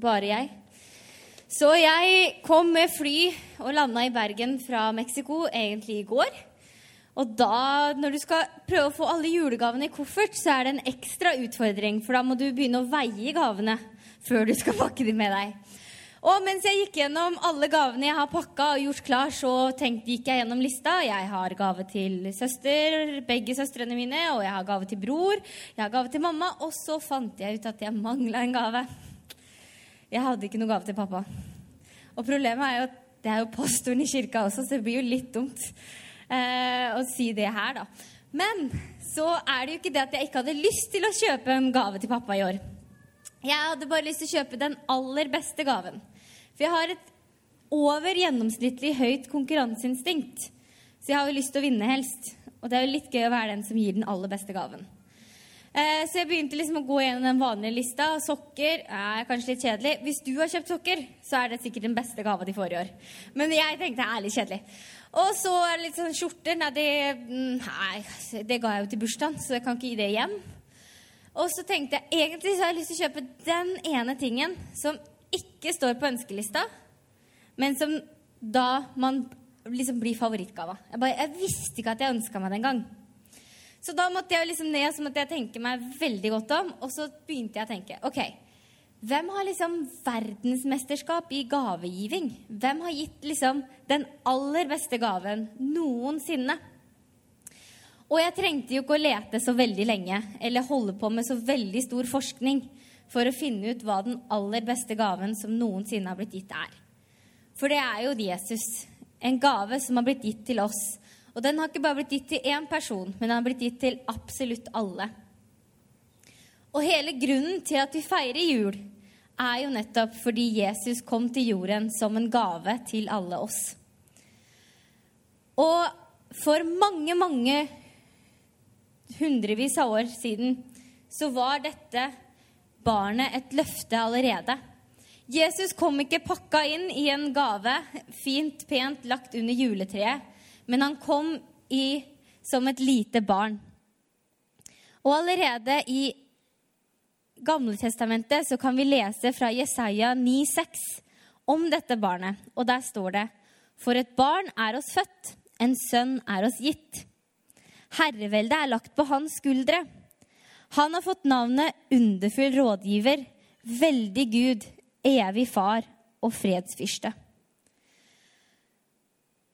Bare jeg. Så jeg kom med fly og landa i Bergen fra Mexico egentlig i går. Og da, når du skal prøve å få alle julegavene i koffert, så er det en ekstra utfordring. For da må du begynne å veie gavene før du skal pakke dem med deg. Og mens jeg gikk gjennom alle gavene jeg har pakka og gjort klar, så tenkte, gikk jeg gjennom lista. Jeg har gave til søster, begge søstrene mine, og jeg har gave til bror. Jeg har gave til mamma, og så fant jeg ut at jeg mangla en gave. Jeg hadde ikke noe gave til pappa. Og problemet er jo at det er jo pastoren i kirka også, så det blir jo litt dumt eh, å si det her, da. Men så er det jo ikke det at jeg ikke hadde lyst til å kjøpe en gave til pappa i år. Jeg hadde bare lyst til å kjøpe den aller beste gaven. For jeg har et over gjennomsnittlig høyt konkurranseinstinkt. Så jeg har jo lyst til å vinne helst. Og det er jo litt gøy å være den som gir den aller beste gaven. Eh, så jeg begynte liksom å gå gjennom den vanlige lista. Sokker er kanskje litt kjedelig. Hvis du har kjøpt sokker, så er det sikkert den beste gava de får i år. Men jeg tenkte det er litt kjedelig. Og så er det litt sånn skjorter. Nei, det, mm, nei, det ga jeg jo til bursdagen, så jeg kan ikke gi det igjen. Og så tenkte jeg egentlig så har jeg lyst til å kjøpe den ene tingen som ikke står på ønskelista, men som da man liksom blir favorittgava. Jeg, bare, jeg visste ikke at jeg ønska meg det engang. Så da måtte jeg liksom ned så måtte jeg tenke meg veldig godt om, og så begynte jeg å tenke OK, hvem har liksom verdensmesterskap i gavegiving? Hvem har gitt liksom den aller beste gaven noensinne? Og jeg trengte jo ikke å lete så veldig lenge eller holde på med så veldig stor forskning for å finne ut hva den aller beste gaven som noensinne har blitt gitt, er. For det er jo Jesus. En gave som har blitt gitt til oss. Og den har ikke bare blitt gitt til én person, men den har blitt gitt til absolutt alle. Og hele grunnen til at vi feirer jul, er jo nettopp fordi Jesus kom til jorden som en gave til alle oss. Og for mange, mange hundrevis av år siden så var dette barnet et løfte allerede. Jesus kom ikke pakka inn i en gave, fint, pent lagt under juletreet, men han kom i, som et lite barn. Og allerede i Gamletestamentet så kan vi lese fra Jesaja 9,6 om dette barnet. Og der står det For et barn er oss født, en sønn er oss gitt. Herreveldet er lagt på hans skuldre. Han har fått navnet Underfull rådgiver, Veldig Gud, Evig Far og Fredsfyrste.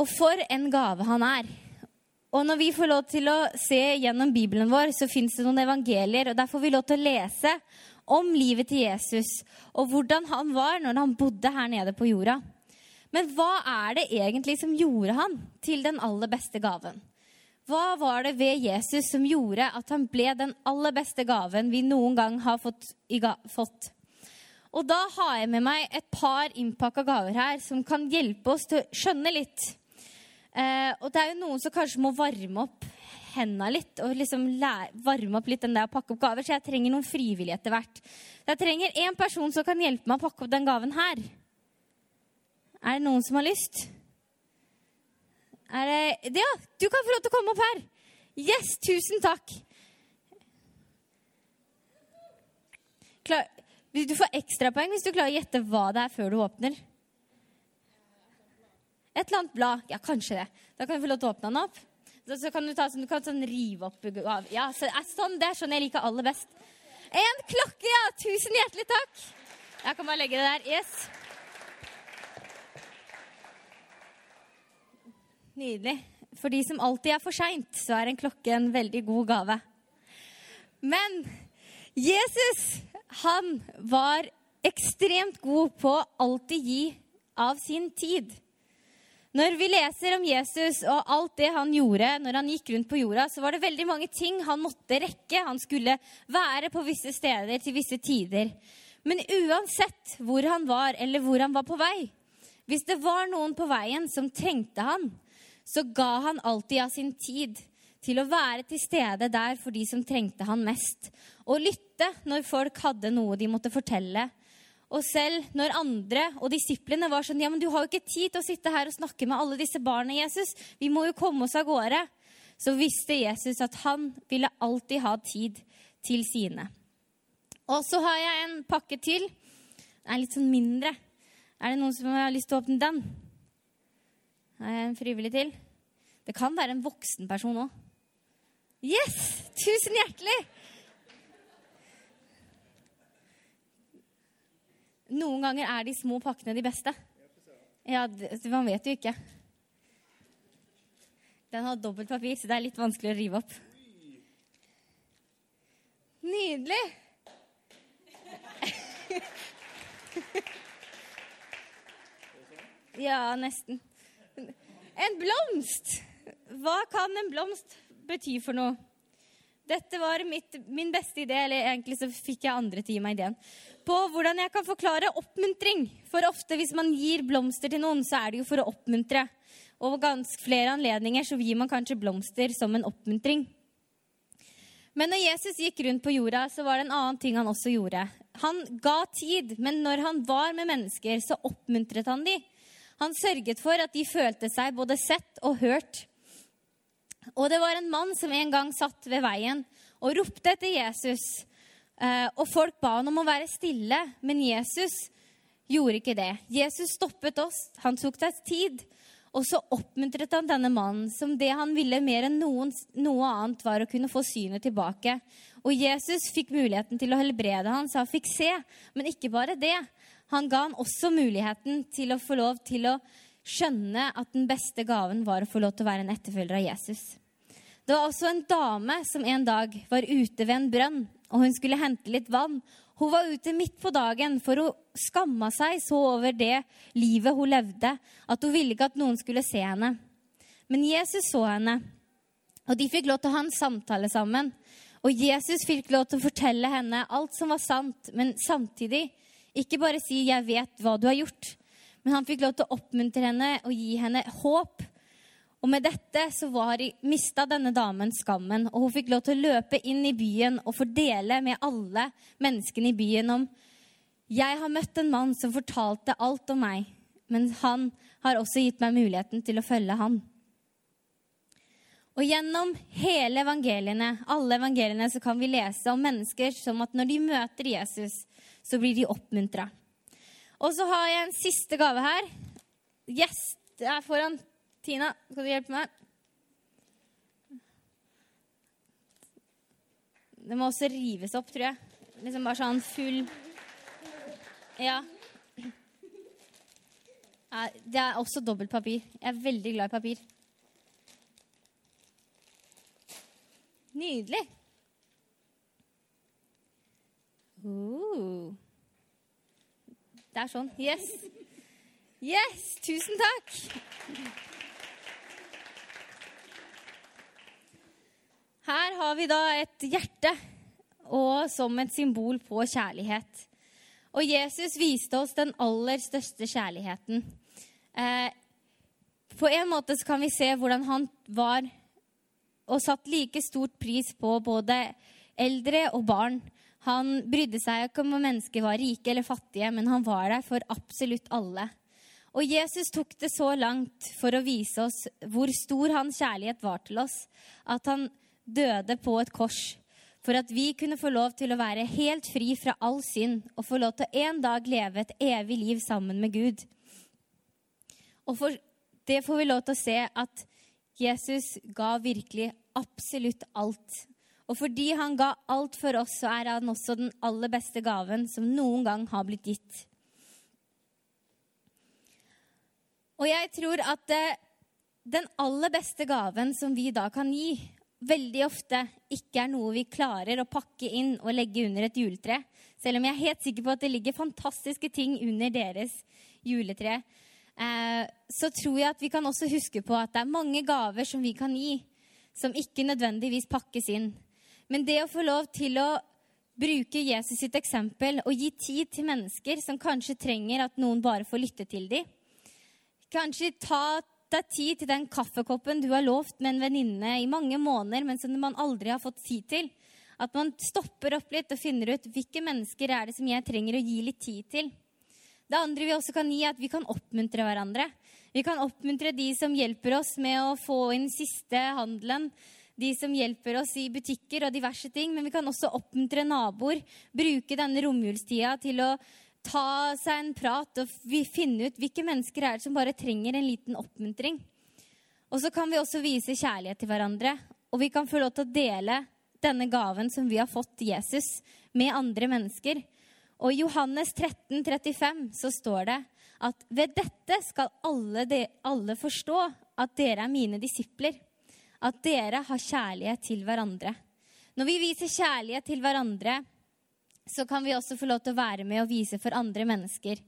Og for en gave han er. Og når vi får lov til å se gjennom Bibelen vår, så fins det noen evangelier. Og der får vi lov til å lese om livet til Jesus og hvordan han var når han bodde her nede på jorda. Men hva er det egentlig som gjorde han til den aller beste gaven? Hva var det ved Jesus som gjorde at han ble den aller beste gaven vi noen gang har fått? fått? Og da har jeg med meg et par innpakka gaver her som kan hjelpe oss til å skjønne litt Eh, og det er jo noen som kanskje må varme opp henda litt og liksom varme opp litt den der å pakke opp gaver, så jeg trenger noen frivillige etter hvert. Jeg trenger én person som kan hjelpe meg å pakke opp den gaven her. Er det noen som har lyst? Er det Ja, du kan få lov til å komme opp her. Yes, tusen takk. Klar, du får ekstrapoeng hvis du klarer å gjette hva det er før du åpner. Et eller annet blad. Ja, kanskje det. Da kan du få lov til å åpne den opp. Så, så kan du, ta, du kan sånn rive opp Ja, så, sånn, Det er sånn jeg liker aller best. En klokke, ja! Tusen hjertelig takk. Jeg kan bare legge det der. Yes. Nydelig. For de som alltid er for seint, så er en klokke en veldig god gave. Men Jesus, han var ekstremt god på å alltid gi av sin tid. Når vi leser om Jesus og alt det han gjorde når han gikk rundt på jorda, så var det veldig mange ting han måtte rekke. Han skulle være på visse steder til visse tider. Men uansett hvor han var, eller hvor han var på vei, hvis det var noen på veien som trengte han, så ga han alltid av sin tid til å være til stede der for de som trengte han mest, og lytte når folk hadde noe de måtte fortelle. Og selv når andre og disiplene var sånn Ja, men du har jo ikke tid til å sitte her og snakke med alle disse barna, Jesus. Vi må jo komme oss av gårde. Så visste Jesus at han ville alltid ha tid til sine. Og så har jeg en pakke til. Den er litt sånn mindre. Er det noen som har lyst til å åpne den? Har jeg en frivillig til? Det kan være en voksen person òg. Yes! Tusen hjertelig! Noen ganger er de små pakkene de beste. Ja, Man vet jo ikke. Den har dobbelt papir, så det er litt vanskelig å rive opp. Nydelig! Ja, nesten. En blomst! Hva kan en blomst bety for noe? Dette var mitt, min beste idé, eller egentlig så fikk jeg andre til å gi meg ideen, på hvordan jeg kan forklare oppmuntring. For ofte hvis man gir blomster til noen, så er det jo for å oppmuntre. Og ved ganske flere anledninger så gir man kanskje blomster som en oppmuntring. Men når Jesus gikk rundt på jorda, så var det en annen ting han også gjorde. Han ga tid, men når han var med mennesker, så oppmuntret han dem. Han sørget for at de følte seg både sett og hørt. Og det var en mann som en gang satt ved veien og ropte etter Jesus. Eh, og folk ba han om å være stille, men Jesus gjorde ikke det. Jesus stoppet oss. Han tok seg tid. Og så oppmuntret han denne mannen som det han ville mer enn noen, noe annet, var å kunne få synet tilbake. Og Jesus fikk muligheten til å helbrede han, så han fikk se. Men ikke bare det. Han ga han også muligheten til å få lov til å skjønne at den beste gaven var å få lov til å være en etterfølger av Jesus. Det var også en dame som en dag var ute ved en brønn, og hun skulle hente litt vann. Hun var ute midt på dagen, for hun skamma seg så over det livet hun levde, at hun ville ikke at noen skulle se henne. Men Jesus så henne, og de fikk lov til å ha en samtale sammen. Og Jesus fikk lov til å fortelle henne alt som var sant, men samtidig ikke bare si 'jeg vet hva du har gjort', men han fikk lov til å oppmuntre henne og gi henne håp. Og med dette så var, mista denne damen skammen, og hun fikk lov til å løpe inn i byen og fordele med alle menneskene i byen om 'Jeg har møtt en mann som fortalte alt om meg', men han har også gitt meg muligheten til å følge han. Og gjennom hele evangeliene, alle evangeliene, så kan vi lese om mennesker som at når de møter Jesus, så blir de oppmuntra. Og så har jeg en siste gave her. Yes, det er foran Tina. Skal du hjelpe meg? Det må også rives opp, tror jeg. Liksom bare sånn full Ja. Det er også dobbelt papir. Jeg er veldig glad i papir. Nydelig. Det sånn. Yes. Yes! Tusen takk. Her har vi da et hjerte, og som et symbol på kjærlighet. Og Jesus viste oss den aller største kjærligheten. Eh, på en måte så kan vi se hvordan han var og satt like stort pris på både eldre og barn. Han brydde seg ikke om om mennesker var rike eller fattige, men han var der for absolutt alle. Og Jesus tok det så langt for å vise oss hvor stor hans kjærlighet var til oss, at han døde på et kors for at vi kunne få lov til å være helt fri fra all synd og få lov til å en dag leve et evig liv sammen med Gud. Og for det får vi lov til å se at Jesus ga virkelig absolutt alt og fordi han ga alt for oss, så er han også den aller beste gaven som noen gang har blitt gitt. Og jeg tror at eh, den aller beste gaven som vi da kan gi, veldig ofte ikke er noe vi klarer å pakke inn og legge under et juletre. Selv om jeg er helt sikker på at det ligger fantastiske ting under deres juletre. Eh, så tror jeg at vi kan også huske på at det er mange gaver som vi kan gi, som ikke nødvendigvis pakkes inn. Men det å få lov til å bruke Jesus sitt eksempel og gi tid til mennesker som kanskje trenger at noen bare får lytte til dem. Kanskje ta deg tid til den kaffekoppen du har lovt med en venninne i mange måneder, men som man aldri har fått tid til. At man stopper opp litt og finner ut hvilke mennesker er det som jeg trenger å gi litt tid til. Det andre vi også kan gi, er at vi kan oppmuntre hverandre. Vi kan oppmuntre de som hjelper oss med å få inn siste handelen. De som hjelper oss i butikker og diverse ting. Men vi kan også oppmuntre naboer. Bruke denne romjulstida til å ta seg en prat og finne ut hvilke mennesker er det som bare trenger en liten oppmuntring. Og så kan vi også vise kjærlighet til hverandre. Og vi kan få lov til å dele denne gaven som vi har fått Jesus, med andre mennesker. Og i Johannes 13, 35 så står det at ved dette skal alle, de, alle forstå at dere er mine disipler. At dere har kjærlighet til hverandre. Når vi viser kjærlighet til hverandre, så kan vi også få lov til å være med og vise for andre mennesker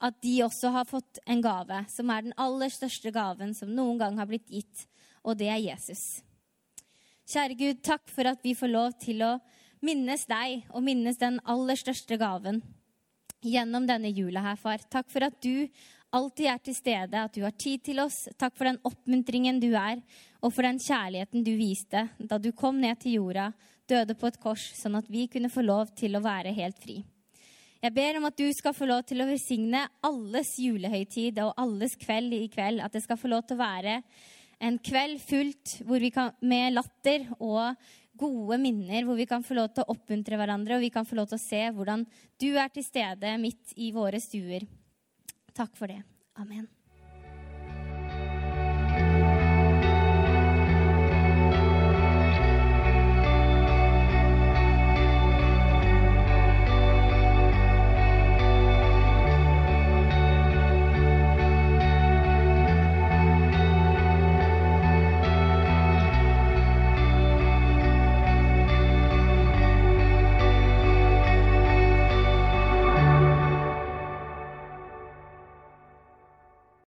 at de også har fått en gave, som er den aller største gaven som noen gang har blitt gitt, og det er Jesus. Kjære Gud, takk for at vi får lov til å minnes deg og minnes den aller største gaven gjennom denne jula her, far. Takk for at du alltid er til stede, at du har tid til oss. Takk for den oppmuntringen du er, og for den kjærligheten du viste da du kom ned til jorda, døde på et kors, sånn at vi kunne få lov til å være helt fri. Jeg ber om at du skal få lov til å velsigne alles julehøytid og alles kveld i kveld. At det skal få lov til å være en kveld fullt kan, med latter og gode minner, hvor vi kan få lov til å oppmuntre hverandre, og vi kan få lov til å se hvordan du er til stede midt i våre stuer. Takk for det. Amen.